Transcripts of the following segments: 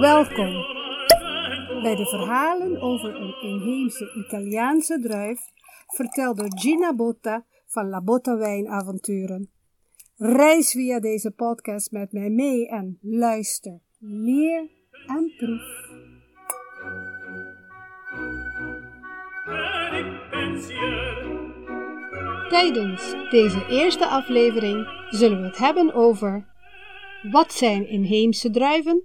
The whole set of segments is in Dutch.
Welkom bij de verhalen over een inheemse Italiaanse druif, verteld door Gina Botta van La Botta Wijnavonturen. Reis via deze podcast met mij mee en luister, leer en proef. Tijdens deze eerste aflevering zullen we het hebben over wat zijn inheemse druiven?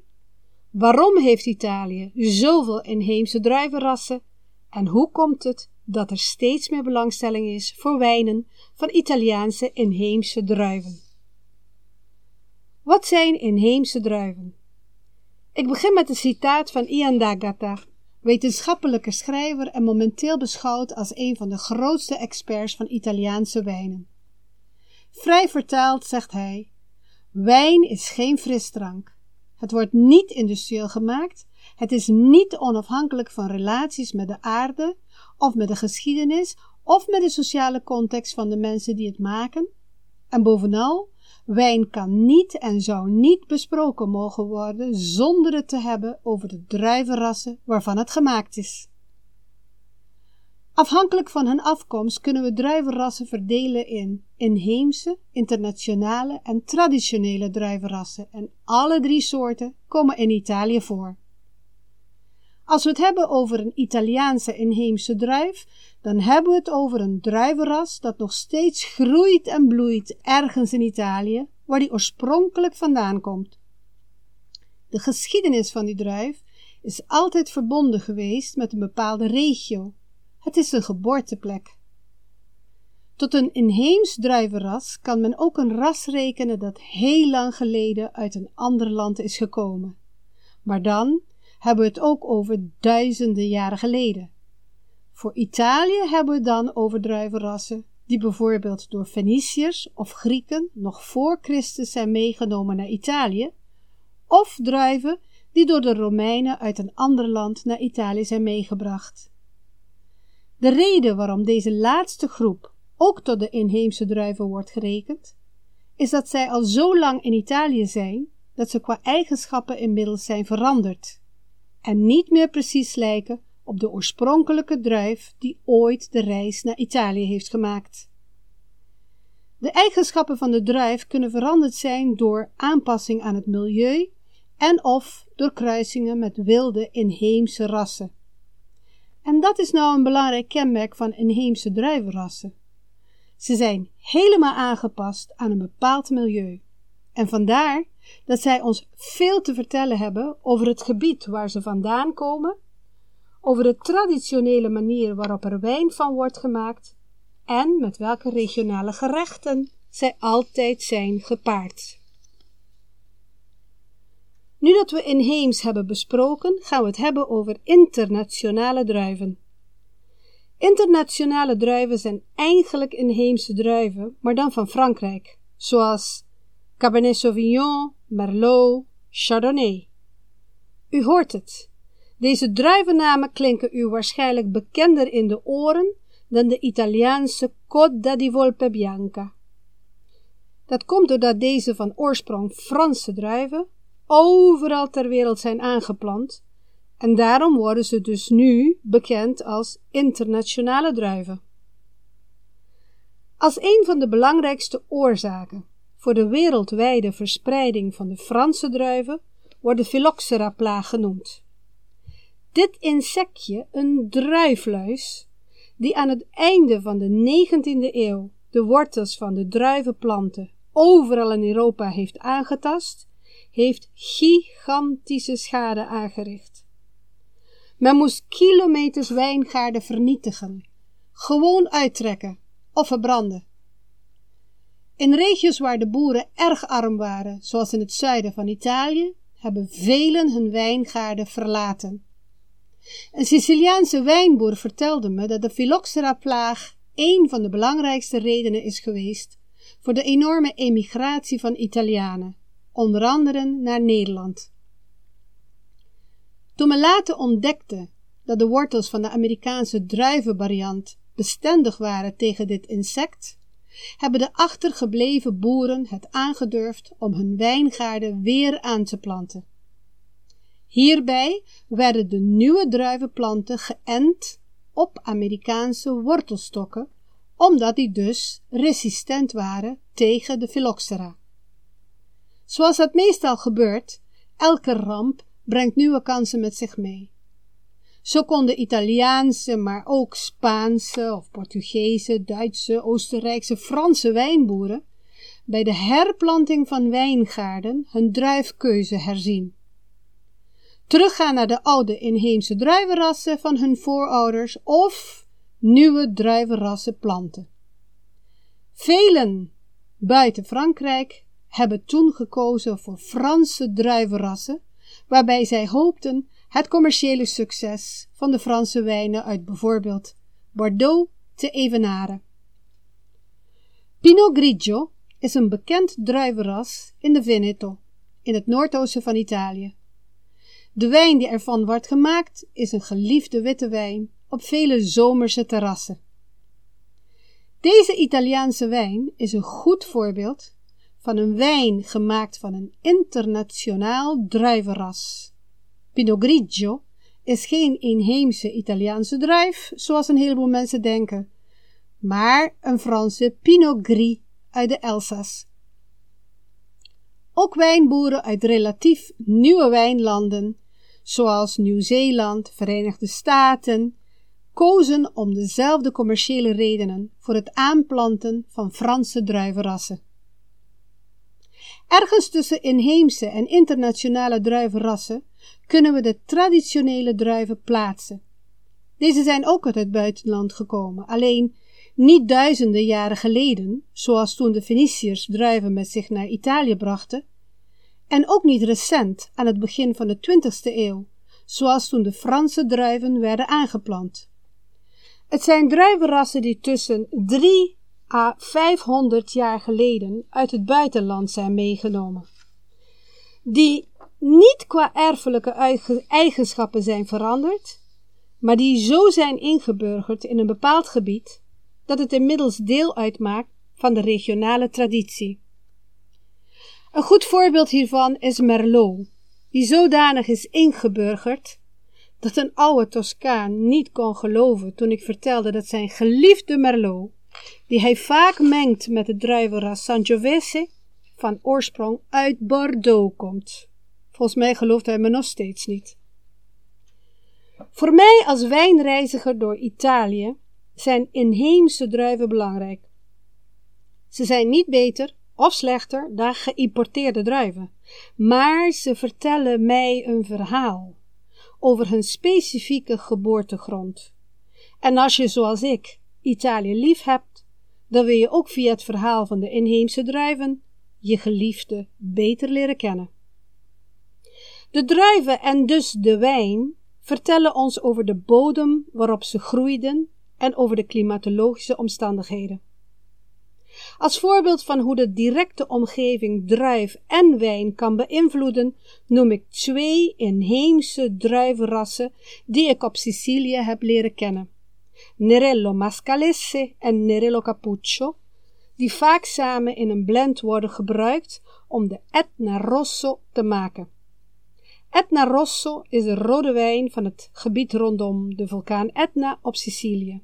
Waarom heeft Italië zoveel inheemse druivenrassen? En hoe komt het dat er steeds meer belangstelling is voor wijnen van Italiaanse inheemse druiven? Wat zijn inheemse druiven? Ik begin met een citaat van Ian D'Agata, wetenschappelijke schrijver en momenteel beschouwd als een van de grootste experts van Italiaanse wijnen. Vrij vertaald zegt hij: Wijn is geen frisdrank. Het wordt niet industrieel gemaakt. Het is niet onafhankelijk van relaties met de aarde, of met de geschiedenis, of met de sociale context van de mensen die het maken. En bovenal, wijn kan niet en zou niet besproken mogen worden zonder het te hebben over de druivenrassen waarvan het gemaakt is. Afhankelijk van hun afkomst kunnen we druivenrassen verdelen in inheemse, internationale en traditionele druivenrassen en alle drie soorten komen in Italië voor. Als we het hebben over een Italiaanse inheemse druif, dan hebben we het over een druivenras dat nog steeds groeit en bloeit ergens in Italië, waar die oorspronkelijk vandaan komt. De geschiedenis van die druif is altijd verbonden geweest met een bepaalde regio. Het is een geboorteplek. Tot een inheems druivenras kan men ook een ras rekenen dat heel lang geleden uit een ander land is gekomen. Maar dan hebben we het ook over duizenden jaren geleden. Voor Italië hebben we dan over druivenrassen die bijvoorbeeld door Feniciërs of Grieken nog voor Christus zijn meegenomen naar Italië, of druiven die door de Romeinen uit een ander land naar Italië zijn meegebracht. De reden waarom deze laatste groep ook tot de inheemse druiven wordt gerekend, is dat zij al zo lang in Italië zijn dat ze qua eigenschappen inmiddels zijn veranderd en niet meer precies lijken op de oorspronkelijke druif die ooit de reis naar Italië heeft gemaakt. De eigenschappen van de druif kunnen veranderd zijn door aanpassing aan het milieu en of door kruisingen met wilde inheemse rassen. En dat is nou een belangrijk kenmerk van inheemse druivenrassen. Ze zijn helemaal aangepast aan een bepaald milieu. En vandaar dat zij ons veel te vertellen hebben over het gebied waar ze vandaan komen, over de traditionele manier waarop er wijn van wordt gemaakt en met welke regionale gerechten zij altijd zijn gepaard. Nu dat we inheems hebben besproken, gaan we het hebben over internationale druiven. Internationale druiven zijn eigenlijk inheemse druiven, maar dan van Frankrijk, zoals Cabernet Sauvignon, Merlot, Chardonnay. U hoort het. Deze druivennamen klinken u waarschijnlijk bekender in de oren dan de Italiaanse Coda di Volpe Bianca. Dat komt doordat deze van oorsprong Franse druiven overal ter wereld zijn aangeplant en daarom worden ze dus nu bekend als internationale druiven. Als een van de belangrijkste oorzaken voor de wereldwijde verspreiding van de Franse druiven wordt de phylloxera-plaag genoemd. Dit insectje, een druifluis, die aan het einde van de 19e eeuw de wortels van de druivenplanten overal in Europa heeft aangetast, heeft gigantische schade aangericht. Men moest kilometers wijngaarden vernietigen, gewoon uittrekken of verbranden. In regio's waar de boeren erg arm waren, zoals in het zuiden van Italië, hebben velen hun wijngaarden verlaten. Een Siciliaanse wijnboer vertelde me dat de phylloxera-plaag een van de belangrijkste redenen is geweest voor de enorme emigratie van Italianen, onder andere naar Nederland. Toen men later ontdekte dat de wortels van de Amerikaanse druivenvariant bestendig waren tegen dit insect, hebben de achtergebleven boeren het aangedurfd om hun wijngaarden weer aan te planten. Hierbij werden de nieuwe druivenplanten geënt op Amerikaanse wortelstokken, omdat die dus resistent waren tegen de phylloxera. Zoals dat meestal gebeurt, elke ramp brengt nieuwe kansen met zich mee. Zo konden Italiaanse, maar ook Spaanse of Portugese, Duitse, Oostenrijkse, Franse wijnboeren bij de herplanting van wijngaarden hun druifkeuze herzien. Teruggaan naar de oude inheemse druivenrassen van hun voorouders of nieuwe druivenrassen planten. Velen buiten Frankrijk hebben toen gekozen voor Franse druivenrassen, waarbij zij hoopten het commerciële succes van de Franse wijnen uit bijvoorbeeld Bordeaux te evenaren. Pinot Grigio is een bekend druivenras in de Veneto, in het noordoosten van Italië. De wijn die ervan wordt gemaakt is een geliefde witte wijn op vele zomerse terrassen. Deze Italiaanse wijn is een goed voorbeeld van een wijn gemaakt van een internationaal druivenras. Pinot Grigio is geen inheemse Italiaanse druif, zoals een heleboel mensen denken, maar een Franse Pinot Gris uit de Elsass. Ook wijnboeren uit relatief nieuwe wijnlanden, zoals Nieuw-Zeeland, Verenigde Staten, kozen om dezelfde commerciële redenen voor het aanplanten van Franse druivenrassen. Ergens tussen inheemse en internationale druivenrassen kunnen we de traditionele druiven plaatsen. Deze zijn ook uit het buitenland gekomen, alleen niet duizenden jaren geleden, zoals toen de Feniciërs druiven met zich naar Italië brachten, en ook niet recent, aan het begin van de 20ste eeuw, zoals toen de Franse druiven werden aangeplant. Het zijn druivenrassen die tussen 3 à 500 jaar geleden uit het buitenland zijn meegenomen, die niet qua erfelijke eigenschappen zijn veranderd, maar die zo zijn ingeburgerd in een bepaald gebied dat het inmiddels deel uitmaakt van de regionale traditie. Een goed voorbeeld hiervan is Merlot, die zodanig is ingeburgerd dat een oude Toscaan niet kon geloven toen ik vertelde dat zijn geliefde Merlot, die hij vaak mengt met de druivenras Sangiovese, van oorsprong uit Bordeaux komt. Volgens mij gelooft hij me nog steeds niet. Voor mij als wijnreiziger door Italië zijn inheemse druiven belangrijk. Ze zijn niet beter of slechter dan geïmporteerde druiven, maar ze vertellen mij een verhaal over hun specifieke geboortegrond. En als je, zoals ik, Italië lief hebt, dan wil je ook via het verhaal van de inheemse druiven je geliefde beter leren kennen. De druiven en dus de wijn vertellen ons over de bodem waarop ze groeiden en over de klimatologische omstandigheden. Als voorbeeld van hoe de directe omgeving druif en wijn kan beïnvloeden, noem ik twee inheemse druivenrassen die ik op Sicilië heb leren kennen. Nerello Mascalese en Nerello Cappuccio, die vaak samen in een blend worden gebruikt om de Etna Rosso te maken. Etna Rosso is de rode wijn van het gebied rondom de vulkaan Etna op Sicilië.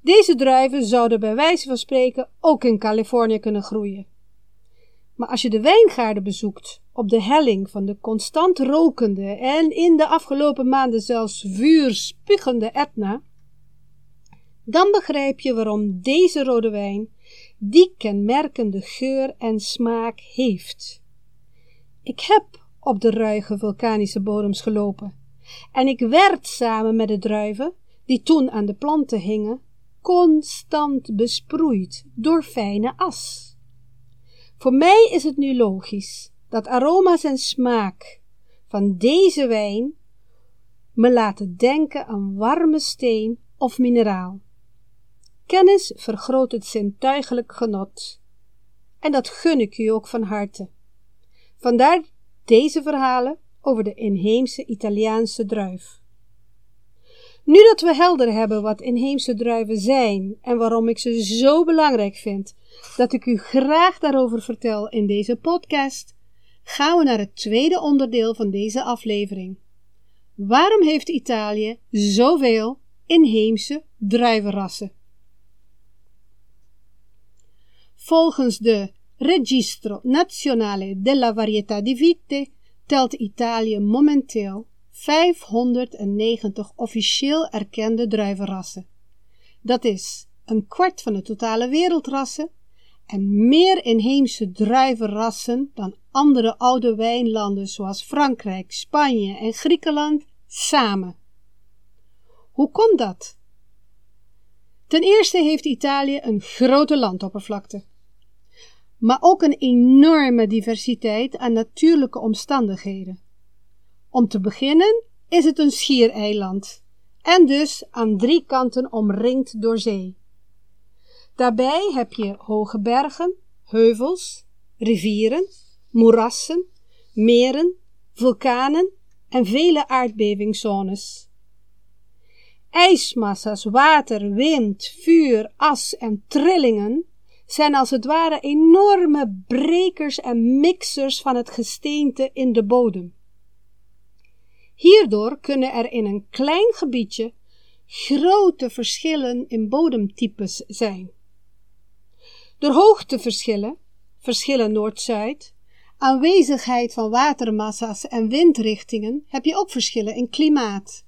Deze druiven zouden bij wijze van spreken ook in Californië kunnen groeien. Maar als je de wijngaarden bezoekt op de helling van de constant rokende en in de afgelopen maanden zelfs vuurspugende Etna, dan begrijp je waarom deze rode wijn die kenmerkende geur en smaak heeft. Ik heb op de ruige vulkanische bodems gelopen. En ik werd samen met de druiven, die toen aan de planten hingen, constant besproeid door fijne as. Voor mij is het nu logisch dat aroma's en smaak van deze wijn me laten denken aan warme steen of mineraal. Kennis vergroot het zintuigelijk genot. En dat gun ik u ook van harte. Vandaar deze verhalen over de inheemse Italiaanse druif. Nu dat we helder hebben wat inheemse druiven zijn en waarom ik ze zo belangrijk vind dat ik u graag daarover vertel in deze podcast, gaan we naar het tweede onderdeel van deze aflevering. Waarom heeft Italië zoveel inheemse druivenrassen? Volgens de Registro Nazionale della Varietà di Vite telt Italië momenteel 590 officieel erkende druivenrassen. Dat is een kwart van de totale wereldrassen en meer inheemse druivenrassen dan andere oude wijnlanden zoals Frankrijk, Spanje en Griekenland samen. Hoe komt dat? Ten eerste heeft Italië een grote landoppervlakte, maar ook een enorme diversiteit aan natuurlijke omstandigheden. Om te beginnen is het een schiereiland en dus aan drie kanten omringd door zee. Daarbij heb je hoge bergen, heuvels, rivieren, moerassen, meren, vulkanen en vele aardbevingszones. IJsmassa's, water, wind, vuur, as en trillingen zijn als het ware enorme brekers en mixers van het gesteente in de bodem. Hierdoor kunnen er in een klein gebiedje grote verschillen in bodemtypes zijn. Door hoogteverschillen, verschillen Noord-Zuid, aanwezigheid van watermassa's en windrichtingen heb je ook verschillen in klimaat.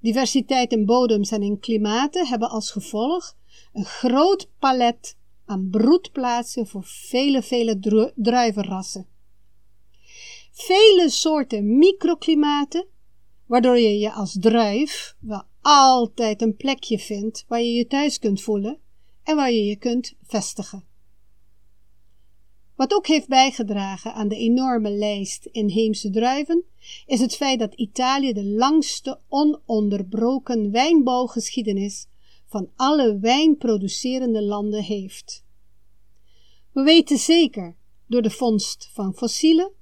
Diversiteit in bodems en in klimaten hebben als gevolg een groot palet aan broedplaatsen voor vele, vele druivenrassen. Vele soorten microklimaten, waardoor je je als druif wel altijd een plekje vindt waar je je thuis kunt voelen en waar je je kunt vestigen. Wat ook heeft bijgedragen aan de enorme lijst inheemse druiven, is het feit dat Italië de langste ononderbroken wijnbouwgeschiedenis van alle wijnproducerende landen heeft. We weten zeker, door de vondst van fossielen,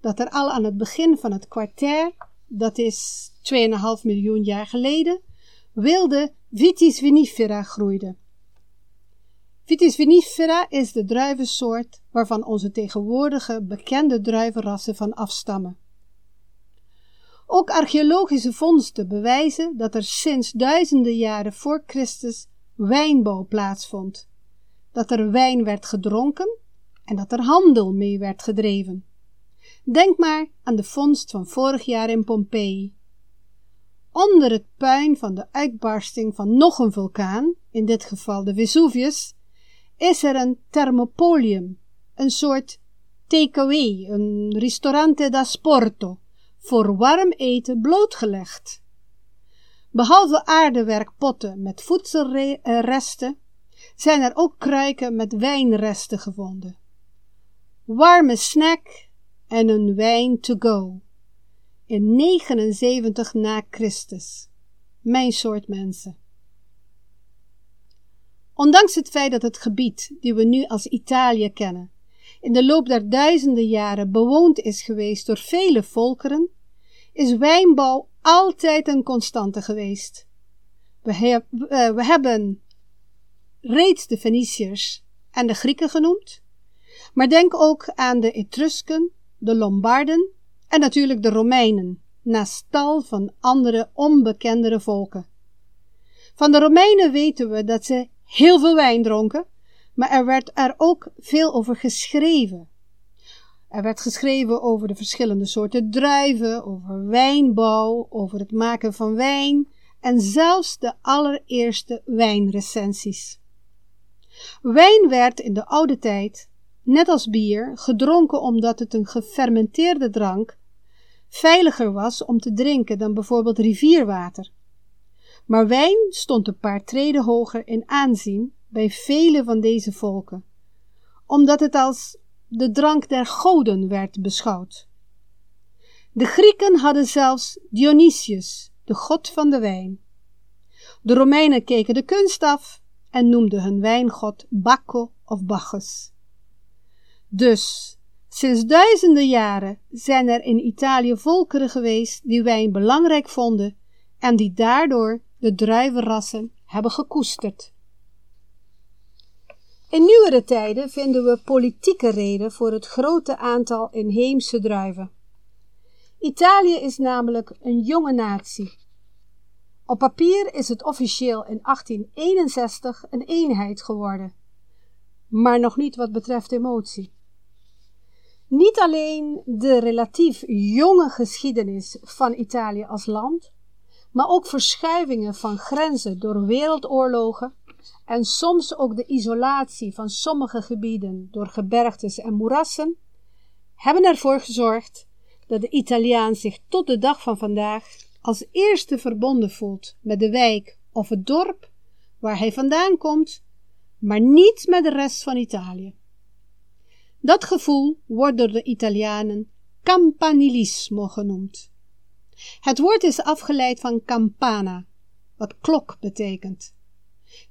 dat er al aan het begin van het kwartier, dat is 2,5 miljoen jaar geleden, wilde Vitis vinifera groeide. Vitis vinifera is de druivensoort waarvan onze tegenwoordige bekende druivenrassen van afstammen. Ook archeologische vondsten bewijzen dat er sinds duizenden jaren voor Christus wijnbouw plaatsvond, dat er wijn werd gedronken en dat er handel mee werd gedreven. Denk maar aan de vondst van vorig jaar in Pompeii. Onder het puin van de uitbarsting van nog een vulkaan, in dit geval de Vesuvius, is er een thermopolium, een soort takeaway, een ristorante da sporto, voor warm eten blootgelegd. Behalve aardewerkpotten met voedselresten, zijn er ook kruiken met wijnresten gevonden. Warme snack en een wijn to go. In 79 na Christus. Mijn soort mensen. Ondanks het feit dat het gebied, die we nu als Italië kennen, in de loop der duizenden jaren bewoond is geweest door vele volkeren, is wijnbouw altijd een constante geweest. We, he uh, we hebben reeds de Feniciërs en de Grieken genoemd, maar denk ook aan de Etrusken, de Lombarden en natuurlijk de Romeinen, naast tal van andere onbekendere volken. Van de Romeinen weten we dat ze heel veel wijn dronken, maar er werd er ook veel over geschreven. Er werd geschreven over de verschillende soorten druiven, over wijnbouw, over het maken van wijn en zelfs de allereerste wijnrecensies. Wijn werd in de oude tijd, net als bier, gedronken omdat het een gefermenteerde drank veiliger was om te drinken dan bijvoorbeeld rivierwater. Maar wijn stond een paar treden hoger in aanzien bij vele van deze volken, omdat het als de drank der goden werd beschouwd. De Grieken hadden zelfs Dionysius, de god van de wijn. De Romeinen keken de kunst af en noemden hun wijngod Bacco of Bacchus. Dus, sinds duizenden jaren zijn er in Italië volkeren geweest die wijn belangrijk vonden en die daardoor de druivenrassen hebben gekoesterd. In nieuwere tijden vinden we politieke reden voor het grote aantal inheemse druiven. Italië is namelijk een jonge natie. Op papier is het officieel in 1861 een eenheid geworden, maar nog niet wat betreft emotie. Niet alleen de relatief jonge geschiedenis van Italië als land, maar ook verschuivingen van grenzen door wereldoorlogen en soms ook de isolatie van sommige gebieden door gebergtes en moerassen, hebben ervoor gezorgd dat de Italiaan zich tot de dag van vandaag als eerste verbonden voelt met de wijk of het dorp waar hij vandaan komt, maar niet met de rest van Italië. Dat gevoel wordt door de Italianen campanilismo genoemd. Het woord is afgeleid van campana, wat klok betekent.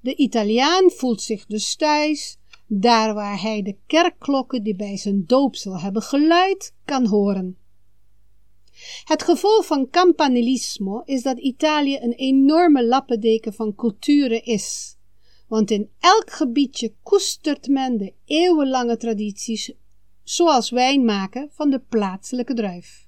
De Italiaan voelt zich dus thuis, daar waar hij de kerkklokken die bij zijn doopsel hebben geluid, kan horen. Het gevolg van campanilismo is dat Italië een enorme lappendeken van culturen is, want in elk gebiedje koestert men de eeuwenlange tradities, zoals wijn maken van de plaatselijke druif.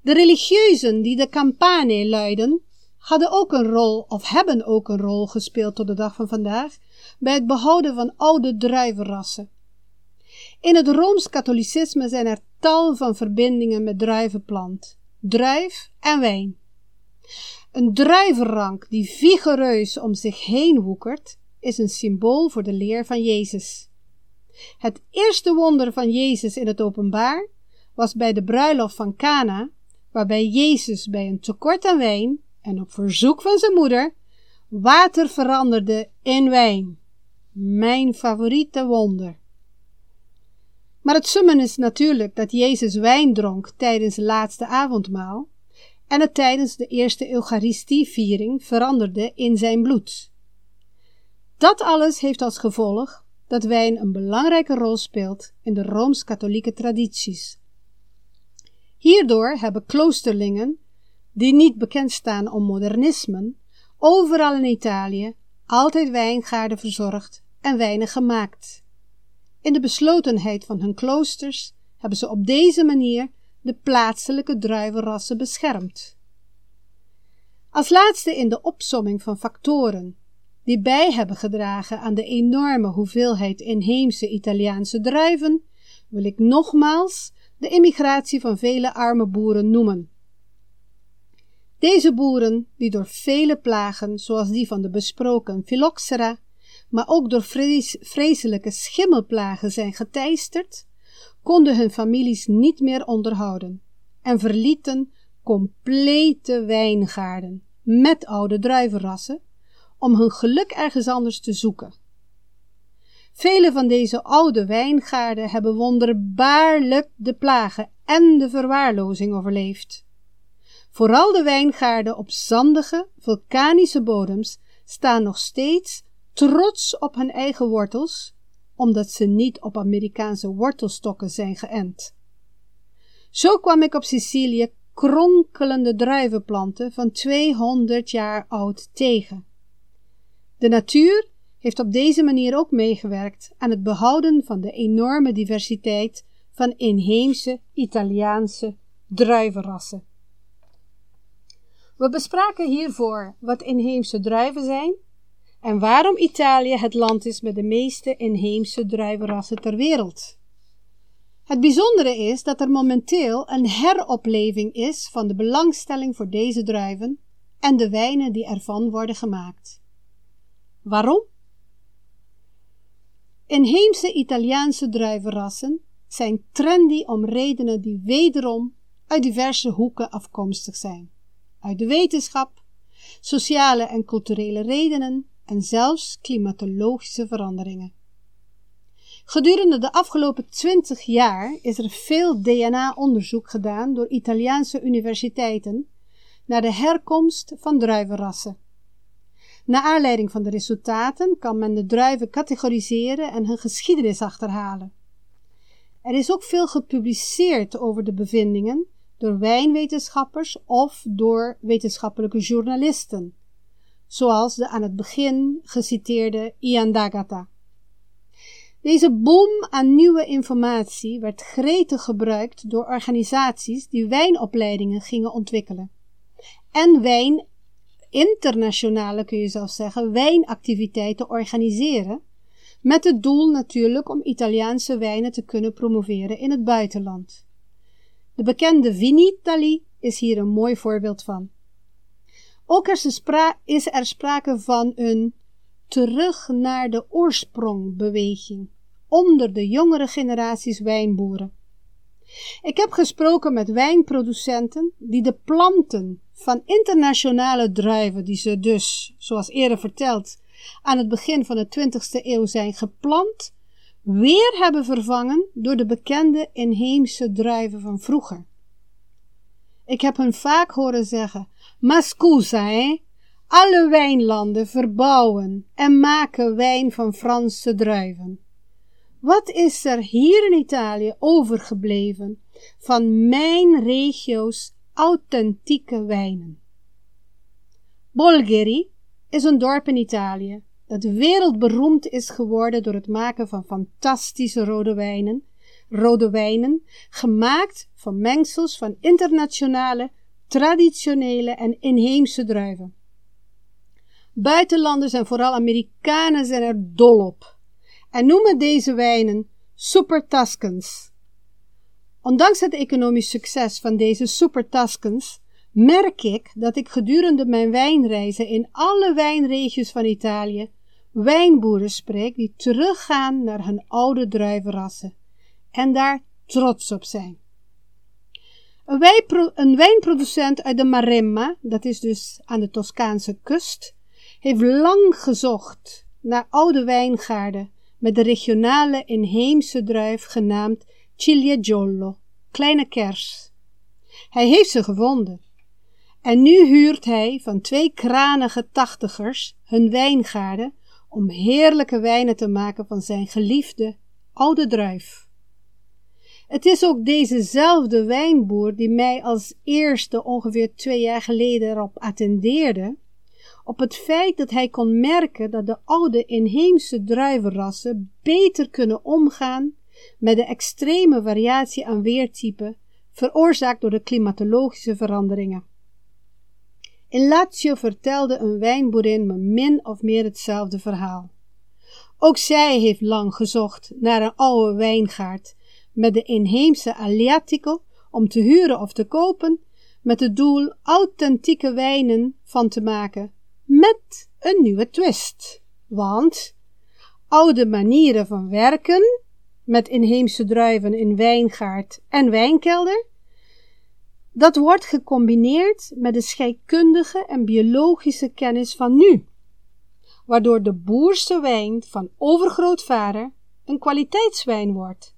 De religieuzen die de campane luiden, hadden ook een rol, of hebben ook een rol gespeeld tot de dag van vandaag, bij het behouden van oude druivenrassen. In het Rooms-Katholicisme zijn er tal van verbindingen met druivenplant, druif en wijn. Een druivenrank die vigoureus om zich heen woekert, is een symbool voor de leer van Jezus. Het eerste wonder van Jezus in het openbaar was bij de bruiloft van Cana, waarbij Jezus bij een tekort aan wijn en op verzoek van zijn moeder water veranderde in wijn. Mijn favoriete wonder. Maar het summen is natuurlijk dat Jezus wijn dronk tijdens het laatste avondmaal en het tijdens de eerste Eucharistieviering veranderde in zijn bloed. Dat alles heeft als gevolg dat wijn een belangrijke rol speelt in de rooms-katholieke tradities. Hierdoor hebben kloosterlingen, die niet bekend staan om modernisme, overal in Italië altijd wijngaarden verzorgd en wijnen gemaakt. In de beslotenheid van hun kloosters hebben ze op deze manier de plaatselijke druivenrassen beschermd. Als laatste in de opsomming van factoren die bij hebben gedragen aan de enorme hoeveelheid inheemse Italiaanse druiven, wil ik nogmaals de immigratie van vele arme boeren noemen. Deze boeren, die door vele plagen, zoals die van de besproken phylloxera, maar ook door vrees, vreselijke schimmelplagen zijn geteisterd, konden hun families niet meer onderhouden en verlieten complete wijngaarden met oude druivenrassen om hun geluk ergens anders te zoeken. Vele van deze oude wijngaarden hebben wonderbaarlijk de plagen en de verwaarlozing overleefd. Vooral de wijngaarden op zandige, vulkanische bodems staan nog steeds trots op hun eigen wortels, omdat ze niet op Amerikaanse wortelstokken zijn geënt. Zo kwam ik op Sicilië kronkelende druivenplanten van 200 jaar oud tegen. De natuur heeft op deze manier ook meegewerkt aan het behouden van de enorme diversiteit van inheemse Italiaanse druivenrassen. We bespraken hiervoor wat inheemse druiven zijn en waarom Italië het land is met de meeste inheemse druivenrassen ter wereld. Het bijzondere is dat er momenteel een heropleving is van de belangstelling voor deze druiven en de wijnen die ervan worden gemaakt. Waarom? Inheemse Italiaanse druivenrassen zijn trendy om redenen die wederom uit diverse hoeken afkomstig zijn. Uit de wetenschap, sociale en culturele redenen en zelfs klimatologische veranderingen. Gedurende de afgelopen twintig jaar is er veel DNA-onderzoek gedaan door Italiaanse universiteiten naar de herkomst van druivenrassen. Naar aanleiding van de resultaten kan men de druiven categoriseren en hun geschiedenis achterhalen. Er is ook veel gepubliceerd over de bevindingen door wijnwetenschappers of door wetenschappelijke journalisten, zoals de aan het begin geciteerde Ian Dagata. Deze boom aan nieuwe informatie werd gretig gebruikt door organisaties die wijnopleidingen gingen ontwikkelen. En wijn, internationale kun je zelfs zeggen, wijnactiviteiten organiseren, met het doel natuurlijk om Italiaanse wijnen te kunnen promoveren in het buitenland. De bekende Vinitali is hier een mooi voorbeeld van. Ook is er sprake van een terug naar de oorsprong beweging onder de jongere generaties wijnboeren. Ik heb gesproken met wijnproducenten die de planten van internationale druiven, die ze dus, zoals eerder verteld, aan het begin van de 20e eeuw zijn geplant, weer hebben vervangen door de bekende inheemse druiven van vroeger. Ik heb hun vaak horen zeggen: Ma scusa, hè? Alle wijnlanden verbouwen en maken wijn van Franse druiven. Wat is er hier in Italië overgebleven van mijn regio's authentieke wijnen? Bolgheri is een dorp in Italië dat wereldberoemd is geworden door het maken van fantastische rode wijnen, rode wijnen, gemaakt van mengsels van internationale, traditionele en inheemse druiven. Buitenlanders en vooral Amerikanen zijn er dol op en noemen deze wijnen Super Tuscans. Ondanks het economisch succes van deze Super Tuscans merk ik dat ik gedurende mijn wijnreizen in alle wijnregio's van Italië wijnboeren spreek die teruggaan naar hun oude druivenrassen en daar trots op zijn. Een, wijnproducent uit de Maremma, dat is dus aan de Toscaanse kust, heeft lang gezocht naar oude wijngaarden met de regionale inheemse druif genaamd Ciliegollo, kleine kers. Hij heeft ze gevonden. En nu huurt hij van twee kranige tachtigers hun wijngaarden om heerlijke wijnen te maken van zijn geliefde oude druif. Het is ook dezezelfde wijnboer die mij als eerste ongeveer twee jaar geleden erop attendeerde, op het feit dat hij kon merken dat de oude inheemse druivenrassen beter kunnen omgaan met de extreme variatie aan weertypen veroorzaakt door de klimatologische veranderingen. In Lazio vertelde een wijnboerin me min of meer hetzelfde verhaal. Ook zij heeft lang gezocht naar een oude wijngaard met de inheemse Aliatico om te huren of te kopen, met het doel authentieke wijnen van te maken met een nieuwe twist. Want oude manieren van werken met inheemse druiven in wijngaard en wijnkelder, dat wordt gecombineerd met de scheikundige en biologische kennis van nu, waardoor de boerse wijn van overgrootvader een kwaliteitswijn wordt.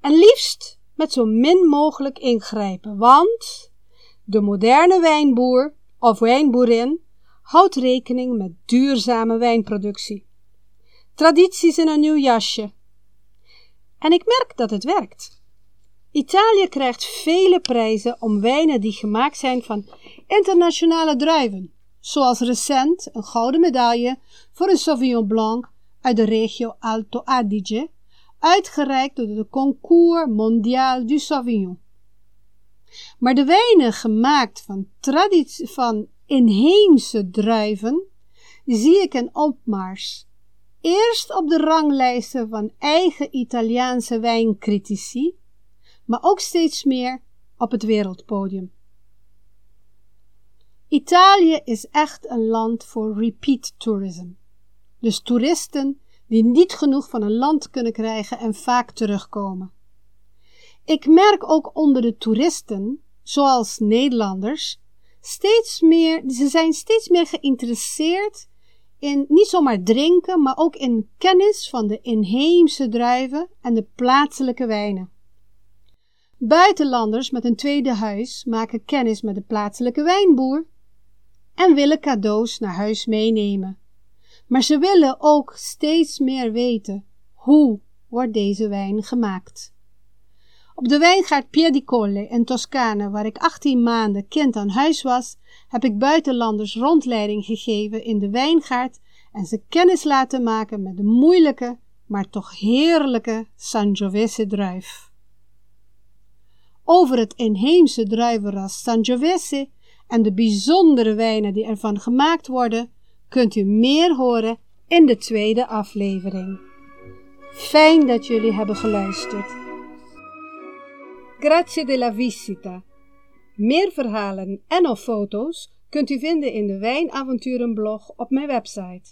En liefst met zo min mogelijk ingrijpen, want de moderne wijnboer of wijnboerin houdt rekening met duurzame wijnproductie. Tradities in een nieuw jasje. En ik merk dat het werkt. Italië krijgt vele prijzen om wijnen die gemaakt zijn van internationale druiven, zoals recent een gouden medaille voor een Sauvignon Blanc uit de regio Alto Adige, uitgereikt door de Concours Mondial du Sauvignon. Maar de wijnen gemaakt van, van inheemse druiven zie ik een opmars. Eerst op de ranglijsten van eigen Italiaanse wijncritici, maar ook steeds meer op het wereldpodium. Italië is echt een land voor repeat tourism. Dus toeristen die niet genoeg van een land kunnen krijgen en vaak terugkomen. Ik merk ook onder de toeristen, zoals Nederlanders, steeds meer, ze zijn steeds meer geïnteresseerd in niet zomaar drinken, maar ook in kennis van de inheemse druiven en de plaatselijke wijnen. Buitenlanders met een tweede huis maken kennis met de plaatselijke wijnboer en willen cadeaus naar huis meenemen. Maar ze willen ook steeds meer weten hoe wordt deze wijn gemaakt. Op de wijngaard Piedicolle in Toscane, waar ik 18 maanden kind aan huis was, heb ik buitenlanders rondleiding gegeven in de wijngaard en ze kennis laten maken met de moeilijke, maar toch heerlijke Sangiovese druif. Over het inheemse druivenras Sangiovese en de bijzondere wijnen die ervan gemaakt worden, kunt u meer horen in de tweede aflevering. Fijn dat jullie hebben geluisterd. Grazie della visita. Meer verhalen en of foto's kunt u vinden in de Wijnavonturenblog op mijn website.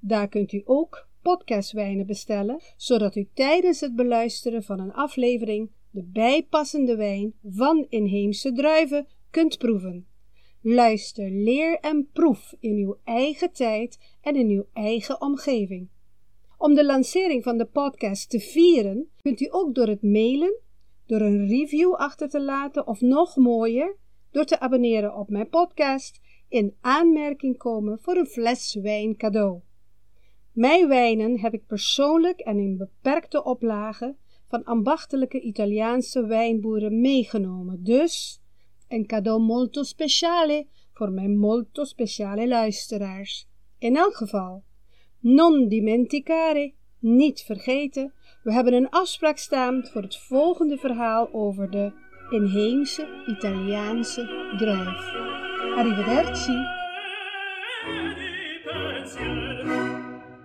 Daar kunt u ook podcastwijnen bestellen, zodat u tijdens het beluisteren van een aflevering de bijpassende wijn van inheemse druiven kunt proeven. Luister, leer en proef in uw eigen tijd en in uw eigen omgeving. Om de lancering van de podcast te vieren, kunt u ook door het mailen, door een review achter te laten of nog mooier, door te abonneren op mijn podcast in aanmerking komen voor een fles wijn cadeau. Mijn wijnen heb ik persoonlijk en in beperkte oplagen van ambachtelijke Italiaanse wijnboeren meegenomen, dus een cadeau molto speciale voor mijn molto speciale luisteraars. In elk geval, non dimenticare, niet vergeten, we hebben een afspraak staan voor het volgende verhaal over de inheemse Italiaanse druif. Arrivederci.